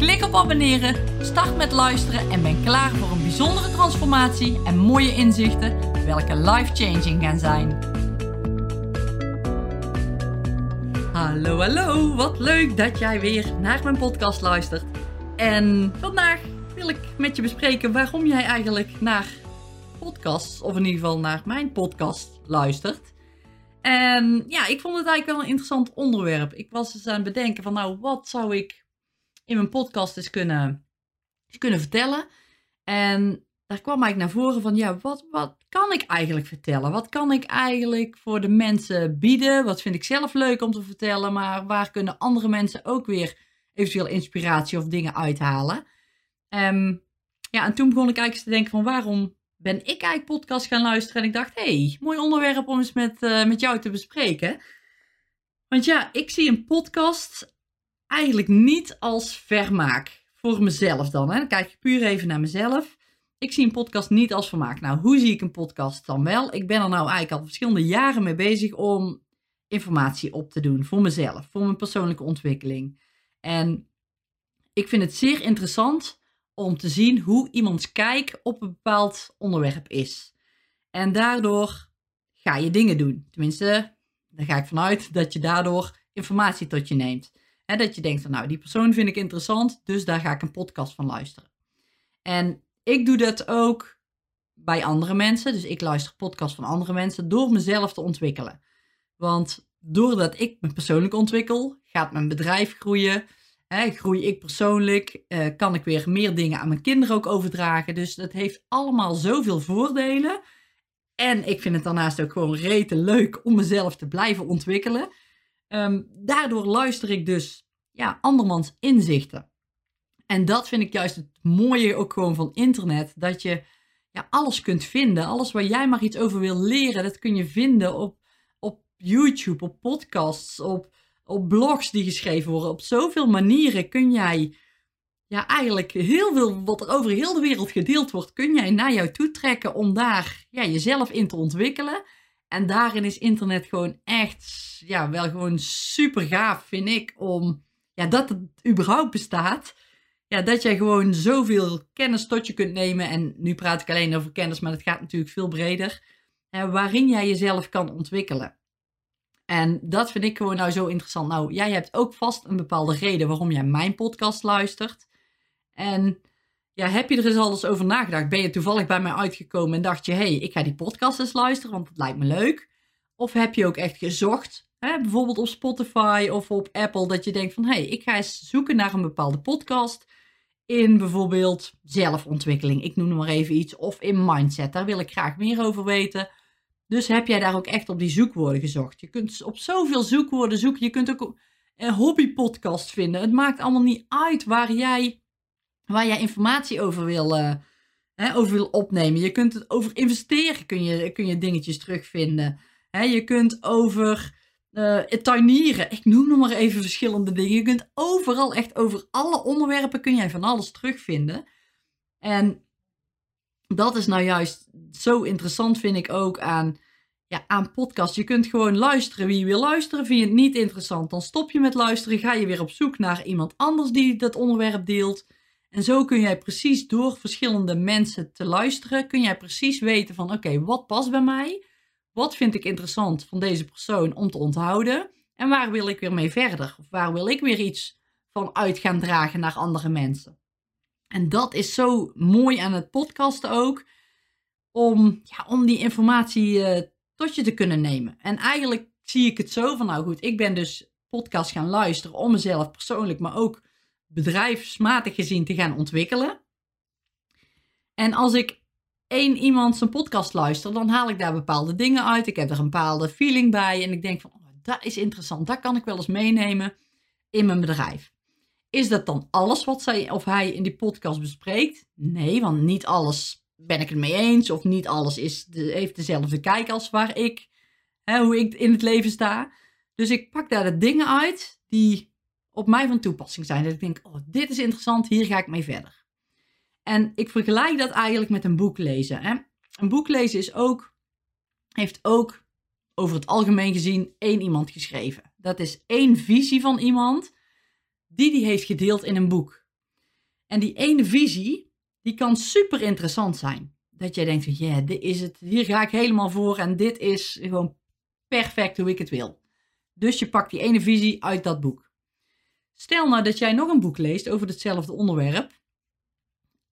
Klik op abonneren, start met luisteren en ben klaar voor een bijzondere transformatie en mooie inzichten, welke life-changing gaan zijn. Hallo, hallo, wat leuk dat jij weer naar mijn podcast luistert. En vandaag wil ik met je bespreken waarom jij eigenlijk naar podcasts, of in ieder geval naar mijn podcast, luistert. En ja, ik vond het eigenlijk wel een interessant onderwerp. Ik was eens aan het bedenken van, nou, wat zou ik in mijn podcast eens kunnen, eens kunnen vertellen? En daar kwam eigenlijk naar voren van, ja, wat, wat kan ik eigenlijk vertellen? Wat kan ik eigenlijk voor de mensen bieden? Wat vind ik zelf leuk om te vertellen? Maar waar kunnen andere mensen ook weer eventueel inspiratie of dingen uithalen? Um, ja, en toen begon ik eigenlijk te denken van, waarom ben ik eigenlijk podcast gaan luisteren? En ik dacht, hey, mooi onderwerp om eens met, uh, met jou te bespreken. Want ja, ik zie een podcast eigenlijk niet als vermaak. Voor mezelf dan. Hè? Dan kijk ik puur even naar mezelf. Ik zie een podcast niet als vermaak. Nou, hoe zie ik een podcast dan wel? Ik ben er nou eigenlijk al verschillende jaren mee bezig om informatie op te doen voor mezelf, voor mijn persoonlijke ontwikkeling. En ik vind het zeer interessant om te zien hoe iemands kijk op een bepaald onderwerp is. En daardoor ga je dingen doen. Tenminste, daar ga ik vanuit dat je daardoor informatie tot je neemt. He, dat je denkt van nou, die persoon vind ik interessant, dus daar ga ik een podcast van luisteren. En ik doe dat ook bij andere mensen. Dus ik luister podcasts van andere mensen door mezelf te ontwikkelen. Want doordat ik me persoonlijk ontwikkel, gaat mijn bedrijf groeien. Hè, groei ik persoonlijk, eh, kan ik weer meer dingen aan mijn kinderen ook overdragen. Dus dat heeft allemaal zoveel voordelen. En ik vind het daarnaast ook gewoon rete leuk om mezelf te blijven ontwikkelen. Um, daardoor luister ik dus ja, andermans inzichten. En dat vind ik juist het mooie ook gewoon van internet. Dat je ja, alles kunt vinden. Alles waar jij maar iets over wil leren, dat kun je vinden op, op YouTube, op podcasts, op, op blogs die geschreven worden. Op zoveel manieren kun jij ja, eigenlijk heel veel wat er over heel de wereld gedeeld wordt, kun jij naar jou toe trekken om daar ja, jezelf in te ontwikkelen. En daarin is internet gewoon echt, ja, wel gewoon super gaaf, vind ik, om, ja, dat het überhaupt bestaat ja, dat jij gewoon zoveel kennis tot je kunt nemen. En nu praat ik alleen over kennis, maar het gaat natuurlijk veel breder. Hè, waarin jij jezelf kan ontwikkelen. En dat vind ik gewoon nou zo interessant. Nou, jij hebt ook vast een bepaalde reden waarom jij mijn podcast luistert. En ja, heb je er eens al eens over nagedacht? Ben je toevallig bij mij uitgekomen en dacht je, hé, hey, ik ga die podcast eens luisteren, want het lijkt me leuk. Of heb je ook echt gezocht, hè, bijvoorbeeld op Spotify of op Apple, dat je denkt van, hé, hey, ik ga eens zoeken naar een bepaalde podcast in bijvoorbeeld zelfontwikkeling. Ik noem maar even iets. Of in mindset. Daar wil ik graag meer over weten. Dus heb jij daar ook echt op die zoekwoorden gezocht? Je kunt op zoveel zoekwoorden zoeken. Je kunt ook een hobbypodcast vinden. Het maakt allemaal niet uit waar jij, waar jij informatie over wil, uh, hè, over wil opnemen. Je kunt het over investeren kun je, kun je dingetjes terugvinden. Hè, je kunt over uh, tuinieren. Ik noem nog maar even verschillende dingen. Je kunt overal, echt over alle onderwerpen, kun jij van alles terugvinden. En dat is nou juist zo interessant, vind ik ook aan, ja, aan podcasts. Je kunt gewoon luisteren wie je wil luisteren. Vind je het niet interessant, dan stop je met luisteren. Ga je weer op zoek naar iemand anders die dat onderwerp deelt. En zo kun jij precies door verschillende mensen te luisteren, kun jij precies weten van oké, wat past bij mij? Wat vind ik interessant van deze persoon om te onthouden? En waar wil ik weer mee verder? Of waar wil ik weer iets van uit gaan dragen naar andere mensen? En dat is zo mooi aan het podcasten ook. Om, ja, om die informatie uh, tot je te kunnen nemen. En eigenlijk zie ik het zo van, nou goed, ik ben dus podcast gaan luisteren om mezelf persoonlijk, maar ook bedrijfsmatig gezien te gaan ontwikkelen. En als ik één iemand zijn podcast luister, dan haal ik daar bepaalde dingen uit. Ik heb er een bepaalde feeling bij. En ik denk van, oh, dat is interessant. Dat kan ik wel eens meenemen in mijn bedrijf. Is dat dan alles wat zij of hij in die podcast bespreekt? Nee, want niet alles ben ik het mee eens. Of niet alles is de, heeft dezelfde kijk als waar ik, hè, hoe ik in het leven sta. Dus ik pak daar de dingen uit die op mij van toepassing zijn. Dat ik denk, oh, dit is interessant, hier ga ik mee verder. En ik vergelijk dat eigenlijk met een boek lezen. Hè. Een boek lezen is ook, heeft ook over het algemeen gezien één iemand geschreven. Dat is één visie van iemand die die heeft gedeeld in een boek. En die ene visie, die kan super interessant zijn. Dat jij denkt ja, dit is het, hier ga ik helemaal voor en dit is gewoon perfect hoe ik het wil. Dus je pakt die ene visie uit dat boek. Stel nou dat jij nog een boek leest over hetzelfde onderwerp.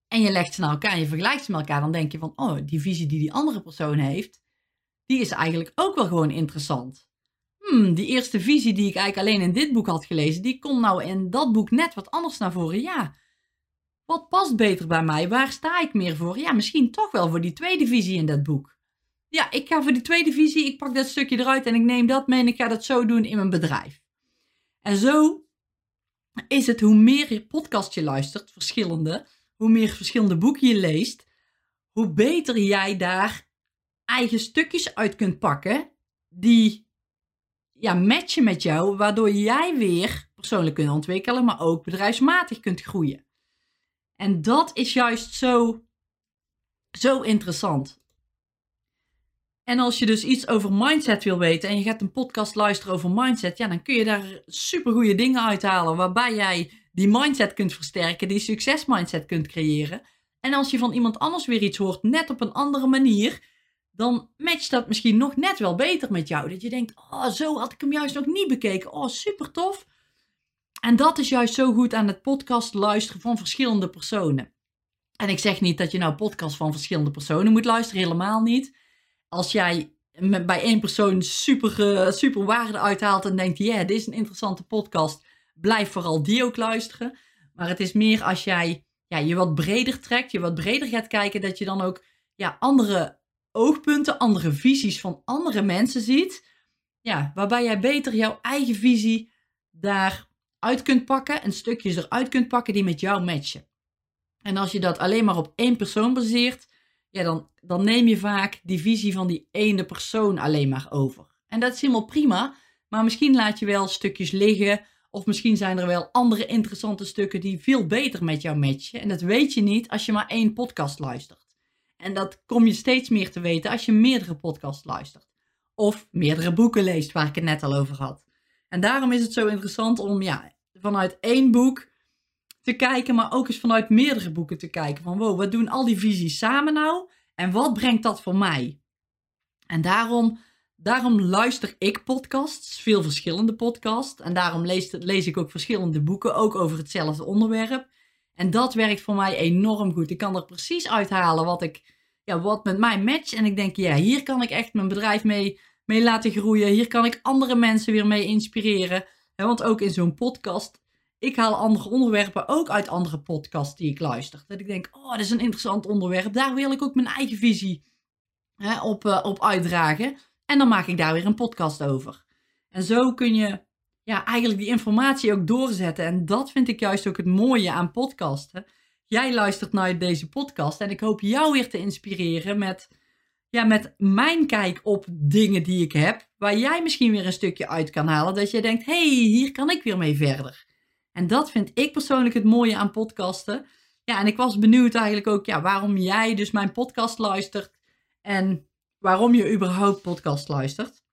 En je legt ze naar elkaar en je vergelijkt ze met elkaar. Dan denk je van, oh, die visie die die andere persoon heeft, die is eigenlijk ook wel gewoon interessant. Hmm, die eerste visie die ik eigenlijk alleen in dit boek had gelezen, die komt nou in dat boek net wat anders naar voren. Ja, wat past beter bij mij? Waar sta ik meer voor? Ja, misschien toch wel voor die tweede visie in dat boek. Ja, ik ga voor die tweede visie, ik pak dat stukje eruit en ik neem dat mee en ik ga dat zo doen in mijn bedrijf. En zo is het hoe meer je podcast je luistert, verschillende, hoe meer verschillende boeken je leest, hoe beter jij daar eigen stukjes uit kunt pakken die ja, matchen met jou, waardoor jij weer persoonlijk kunt ontwikkelen, maar ook bedrijfsmatig kunt groeien. En dat is juist zo, zo interessant. En als je dus iets over mindset wil weten en je gaat een podcast luisteren over mindset, ja, dan kun je daar supergoeie dingen uithalen waarbij jij die mindset kunt versterken, die succesmindset kunt creëren. En als je van iemand anders weer iets hoort, net op een andere manier, dan matcht dat misschien nog net wel beter met jou. Dat je denkt, oh, zo had ik hem juist nog niet bekeken. Oh, super tof. En dat is juist zo goed aan het podcast luisteren van verschillende personen. En ik zeg niet dat je nou podcast van verschillende personen moet luisteren, helemaal niet. Als jij bij één persoon super, uh, super waarde uithaalt en denkt, ja, dit is een interessante podcast, blijf vooral die ook luisteren. Maar het is meer als jij ja, je wat breder trekt, je wat breder gaat kijken, dat je dan ook ja, andere oogpunten, andere visies van andere mensen ziet. Ja, waarbij jij beter jouw eigen visie daaruit kunt pakken en stukjes eruit kunt pakken die met jou matchen. En als je dat alleen maar op één persoon baseert, ja, dan, dan neem je vaak die visie van die ene persoon alleen maar over. En dat is helemaal prima, maar misschien laat je wel stukjes liggen. Of misschien zijn er wel andere interessante stukken die veel beter met jou matchen. En dat weet je niet als je maar één podcast luistert. En dat kom je steeds meer te weten als je meerdere podcasts luistert. Of meerdere boeken leest, waar ik het net al over had. En daarom is het zo interessant om ja, vanuit één boek te kijken, maar ook eens vanuit meerdere boeken te kijken. Van wow, wat doen al die visies samen nou? En wat brengt dat voor mij? En daarom, daarom luister ik podcasts, veel verschillende podcasts. En daarom lees, lees ik ook verschillende boeken, ook over hetzelfde onderwerp. En dat werkt voor mij enorm goed. Ik kan er precies uithalen wat, ik, ja, wat met mij matcht. En ik denk, ja, hier kan ik echt mijn bedrijf mee, mee laten groeien. Hier kan ik andere mensen weer mee inspireren. want ook in zo'n podcast, ik haal andere onderwerpen ook uit andere podcasts die ik luister. Dat ik denk, oh, dat is een interessant onderwerp. Daar wil ik ook mijn eigen visie hè, op, uh, op uitdragen. En dan maak ik daar weer een podcast over. En zo kun je ja, eigenlijk die informatie ook doorzetten. En dat vind ik juist ook het mooie aan podcasten. Jij luistert naar deze podcast en ik hoop jou weer te inspireren met, ja, met mijn kijk op dingen die ik heb. Waar jij misschien weer een stukje uit kan halen. Dat je denkt, hey, hier kan ik weer mee verder. En dat vind ik persoonlijk het mooie aan podcasten. Ja, en ik was benieuwd eigenlijk ook ja, waarom jij dus mijn podcast luistert. En waarom je überhaupt podcast luistert.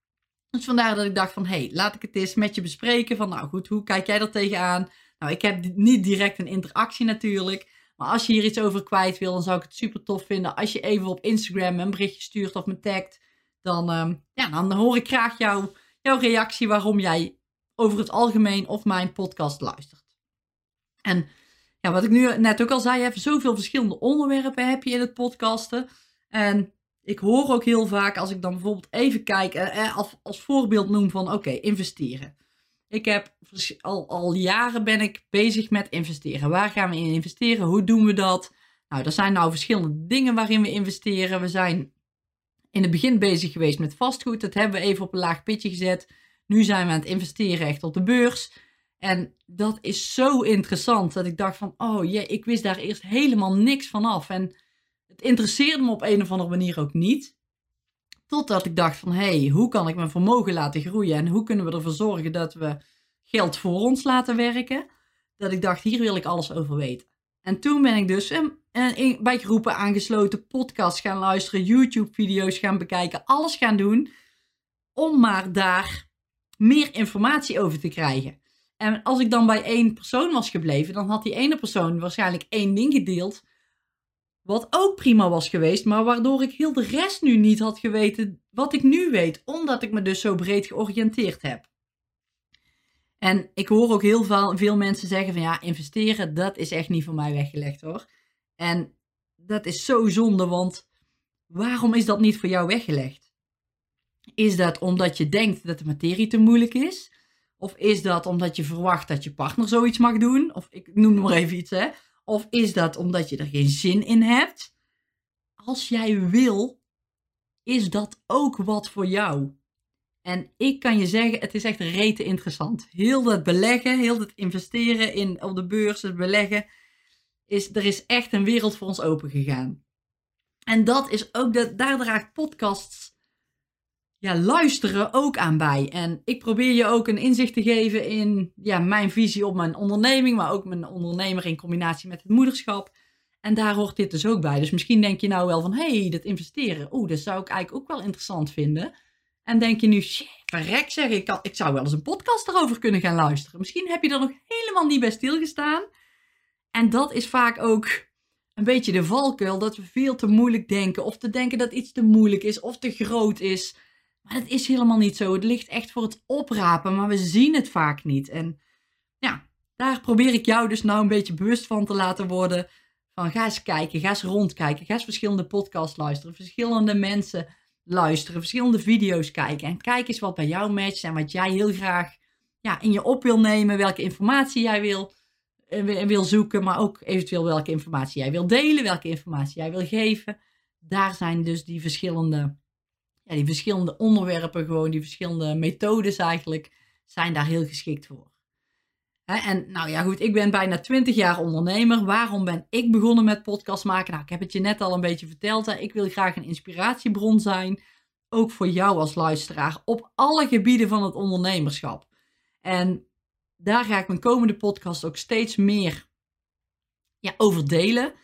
Dus vandaar dat ik dacht van, hé, hey, laat ik het eens met je bespreken. Van, nou goed, hoe kijk jij er tegenaan? Nou, ik heb niet direct een interactie natuurlijk. Maar als je hier iets over kwijt wil, dan zou ik het super tof vinden. Als je even op Instagram een berichtje stuurt of me tagt. Dan, ehm, ja, dan hoor ik graag jou, jouw reactie waarom jij over het algemeen of mijn podcast luistert. En ja, wat ik nu net ook al zei, je zoveel verschillende onderwerpen heb je in het podcasten. En ik hoor ook heel vaak als ik dan bijvoorbeeld even kijk, eh, eh als, als voorbeeld noem van oké, investeren. Ik heb al, al jaren ben ik bezig met investeren. Waar gaan we in investeren? Hoe doen we dat? Nou, er zijn nou verschillende dingen waarin we investeren. We zijn in het begin bezig geweest met vastgoed. Dat hebben we even op een laag pitje gezet. Nu zijn we aan het investeren echt op de beurs. En dat is zo interessant dat ik dacht van, oh jee, ik wist daar eerst helemaal niks van af. En het interesseerde me op een of andere manier ook niet. Totdat ik dacht van, hey, hoe kan ik mijn vermogen laten groeien? En hoe kunnen we ervoor zorgen dat we geld voor ons laten werken? Dat ik dacht, hier wil ik alles over weten. En toen ben ik dus eh, bij groepen aangesloten, podcasts gaan luisteren, YouTube-video's gaan bekijken, alles gaan doen om maar daar meer informatie over te krijgen. En als ik dan bij één persoon was gebleven, dan had die ene persoon waarschijnlijk één ding gedeeld, wat ook prima was geweest, maar waardoor ik heel de rest nu niet had geweten wat ik nu weet, omdat ik me dus zo breed georiënteerd heb. En ik hoor ook heel veel, veel mensen zeggen van ja, investeren, dat is echt niet voor mij weggelegd hoor. En dat is zo zonde, want waarom is dat niet voor jou weggelegd? Is dat omdat je denkt dat de materie te moeilijk is? Of is dat omdat je verwacht dat je partner zoiets mag doen? Of ik noem maar even iets, hè? Of is dat omdat je er geen zin in hebt? Als jij wil, is dat ook wat voor jou. En ik kan je zeggen, het is echt rete interessant. Heel dat beleggen, heel dat investeren in, op de beurs, het beleggen, is, er is echt een wereld voor ons open gegaan. En dat is ook, dat, daar draagt podcasts ja, luisteren ook aan bij. En ik probeer je ook een inzicht te geven in ja, mijn visie op mijn onderneming, maar ook mijn ondernemer in combinatie met het moederschap. En daar hoort dit dus ook bij. Dus misschien denk je nou wel van, hé, hey, dat investeren, oeh, dat zou ik eigenlijk ook wel interessant vinden. En denk je nu, shit, verrek zeg, ik, ik zou wel eens een podcast erover kunnen gaan luisteren. Misschien heb je er nog helemaal niet bij stilgestaan. En dat is vaak ook een beetje de valkuil, dat we veel te moeilijk denken. Of te denken dat iets te moeilijk is of te groot is. Maar dat is helemaal niet zo. Het ligt echt voor het oprapen, maar we zien het vaak niet. En ja, daar probeer ik jou dus nou een beetje bewust van te laten worden. Van ga eens kijken, ga eens rondkijken, ga eens verschillende podcasts luisteren, verschillende mensen luisteren, verschillende video's kijken. En kijk eens wat bij jou matcht en wat jij heel graag ja, in je op wil nemen, welke informatie jij wil, eh, wil zoeken, maar ook eventueel welke informatie jij wil delen, welke informatie jij wil geven. Daar zijn dus die verschillende ja, die verschillende onderwerpen, gewoon die verschillende methodes eigenlijk, zijn daar heel geschikt voor. en nou ja, goed, ik ben bijna 20 jaar ondernemer. Waarom ben ik begonnen met podcast maken? Nou, ik heb het je net al een beetje verteld. Hè. Ik wil graag een inspiratiebron zijn, ook voor jou als luisteraar, op alle gebieden van het ondernemerschap. En daar ga ik mijn komende podcast ook steeds meer ja, over delen.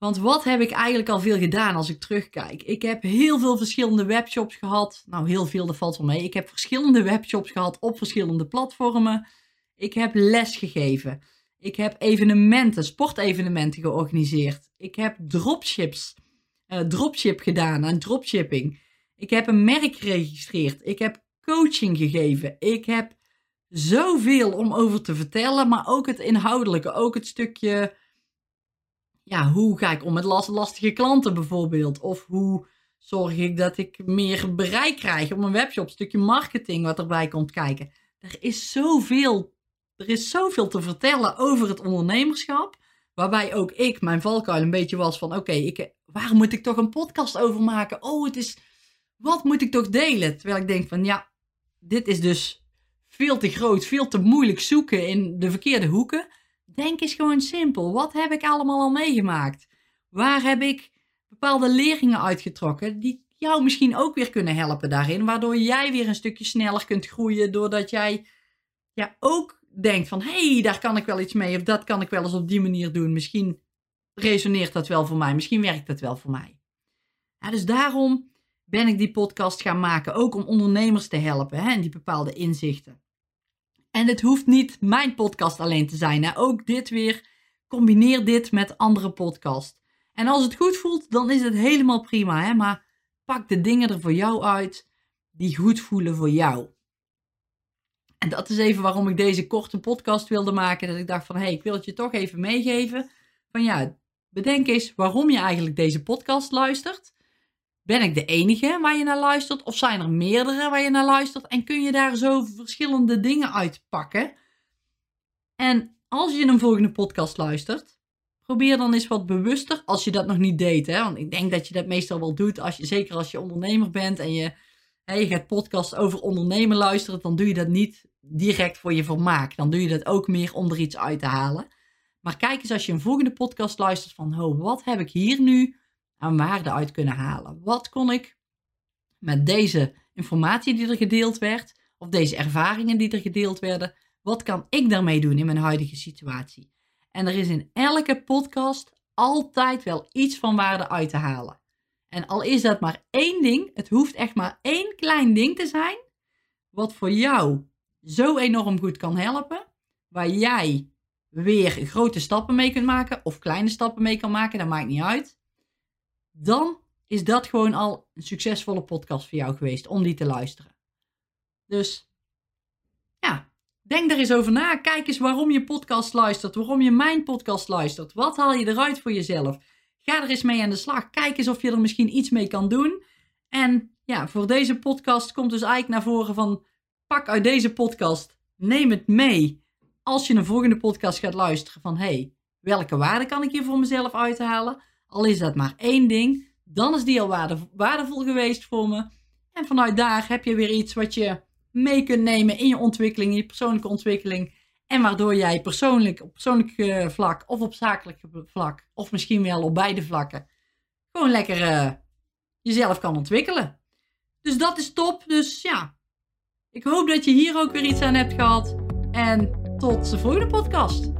Want wat heb ik eigenlijk al veel gedaan als ik terugkijk? Ik heb heel veel verschillende webshops gehad. Nou, heel veel, dat valt wel mee. Ik heb verschillende webshops gehad op verschillende platformen. Ik heb les gegeven. Ik heb evenementen, sportevenementen georganiseerd. Ik heb dropships, uh, dropship gedaan aan dropshipping. Ik heb een merk geregistreerd. Ik heb coaching gegeven. Ik heb zoveel om over te vertellen, maar ook het inhoudelijke, ook het stukje ja, hoe ga ik om met lastige klanten bijvoorbeeld? Of hoe zorg ik dat ik meer bereik krijg op mijn webshop? Een stukje marketing wat erbij komt kijken. Er is zoveel, er is zoveel te vertellen over het ondernemerschap. Waarbij ook ik, mijn valkuil een beetje was van... Oké, waar moet ik toch een podcast over maken? Oh, het is... Wat moet ik toch delen? Terwijl ik denk van ja, dit is dus veel te groot, veel te moeilijk zoeken in de verkeerde hoeken. Denk eens gewoon simpel. Wat heb ik allemaal al meegemaakt? Waar heb ik bepaalde leringen uitgetrokken die jou misschien ook weer kunnen helpen daarin, waardoor jij weer een stukje sneller kunt groeien, doordat jij ja, ook denkt van, hé, hey, daar kan ik wel iets mee, of dat kan ik wel eens op die manier doen. Misschien resoneert dat wel voor mij, misschien werkt dat wel voor mij. Dus daarom ben ik die podcast gaan maken, ook om ondernemers te helpen hè, en die bepaalde inzichten. En het hoeft niet mijn podcast alleen te zijn. Ook dit weer. Combineer dit met andere podcasts. En als het goed voelt, dan is het helemaal prima. Hè? Maar pak de dingen er voor jou uit die goed voelen voor jou. En dat is even waarom ik deze korte podcast wilde maken. Dat ik dacht van, hé, hey, ik wil het je toch even meegeven. Van ja, bedenk eens waarom je eigenlijk deze podcast luistert. Ben ik de enige waar je naar luistert? Of zijn er meerdere waar je naar luistert? En kun je daar zo verschillende dingen uitpakken? En als je een volgende podcast luistert, probeer dan eens wat bewuster, als je dat nog niet deed. Hè? Want ik denk dat je dat meestal wel doet, als je, zeker als je ondernemer bent en je, hè, je gaat podcasts over ondernemen luisteren, dan doe je dat niet direct voor je vermaak. Dan doe je dat ook meer om er iets uit te halen. Maar kijk eens als je een volgende podcast luistert van, oh, wat heb ik hier nu aan waarde uit kunnen halen? Wat kon ik met deze informatie die er gedeeld werd, of deze ervaringen die er gedeeld werden, wat kan ik daarmee doen in mijn huidige situatie? En er is in elke podcast altijd wel iets van waarde uit te halen. En al is dat maar één ding, het hoeft echt maar één klein ding te zijn, wat voor jou zo enorm goed kan helpen, waar jij weer grote stappen mee kunt maken of kleine stappen mee kan maken, dat maakt niet uit. Dan is dat gewoon al een succesvolle podcast voor jou geweest om die te luisteren. Dus ja, denk er eens over na. Kijk eens waarom je podcast luistert, waarom je mijn podcast luistert. Wat haal je eruit voor jezelf? Ga er eens mee aan de slag. Kijk eens of je er misschien iets mee kan doen. En ja, voor deze podcast komt dus eigenlijk naar voren van pak uit deze podcast, neem het mee als je een volgende podcast gaat luisteren van hey, welke waarde kan ik hier voor mezelf uithalen? Al is dat maar één ding, dan is die al waardevol geweest voor me. En vanuit daar heb je weer iets wat je mee kunt nemen in je ontwikkeling, in je persoonlijke ontwikkeling. En waardoor jij persoonlijk, op persoonlijk eh, vlak of op zakelijk vlak, of misschien wel op beide vlakken, gewoon lekker uh, jezelf kan ontwikkelen. Dus dat is top. Dus ja, ik hoop dat je hier ook weer iets aan hebt gehad. En tot de volgende podcast.